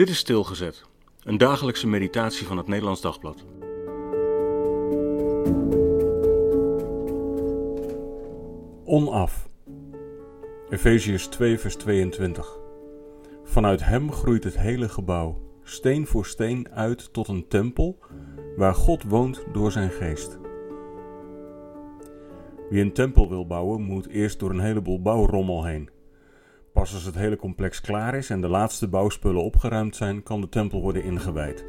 Dit is Stilgezet, een dagelijkse meditatie van het Nederlands Dagblad. Onaf. Efeziërs 2, vers 22. Vanuit hem groeit het hele gebouw, steen voor steen, uit tot een tempel waar God woont door zijn geest. Wie een tempel wil bouwen, moet eerst door een heleboel bouwrommel heen. Pas als het hele complex klaar is en de laatste bouwspullen opgeruimd zijn, kan de tempel worden ingewijd.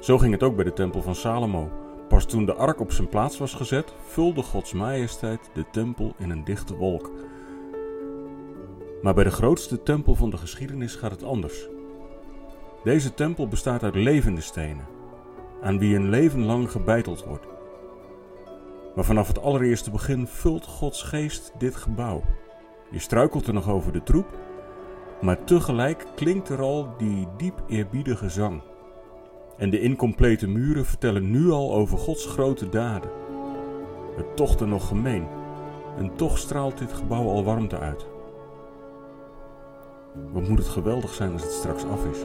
Zo ging het ook bij de tempel van Salomo. Pas toen de ark op zijn plaats was gezet, vulde Gods majesteit de tempel in een dichte wolk. Maar bij de grootste tempel van de geschiedenis gaat het anders. Deze tempel bestaat uit levende stenen, aan wie een leven lang gebeiteld wordt. Maar vanaf het allereerste begin vult Gods geest dit gebouw. Je struikelt er nog over de troep, maar tegelijk klinkt er al die diep eerbiedige zang. En de incomplete muren vertellen nu al over Gods grote daden. Het tocht nog gemeen, en toch straalt dit gebouw al warmte uit. Wat moet het geweldig zijn als het straks af is?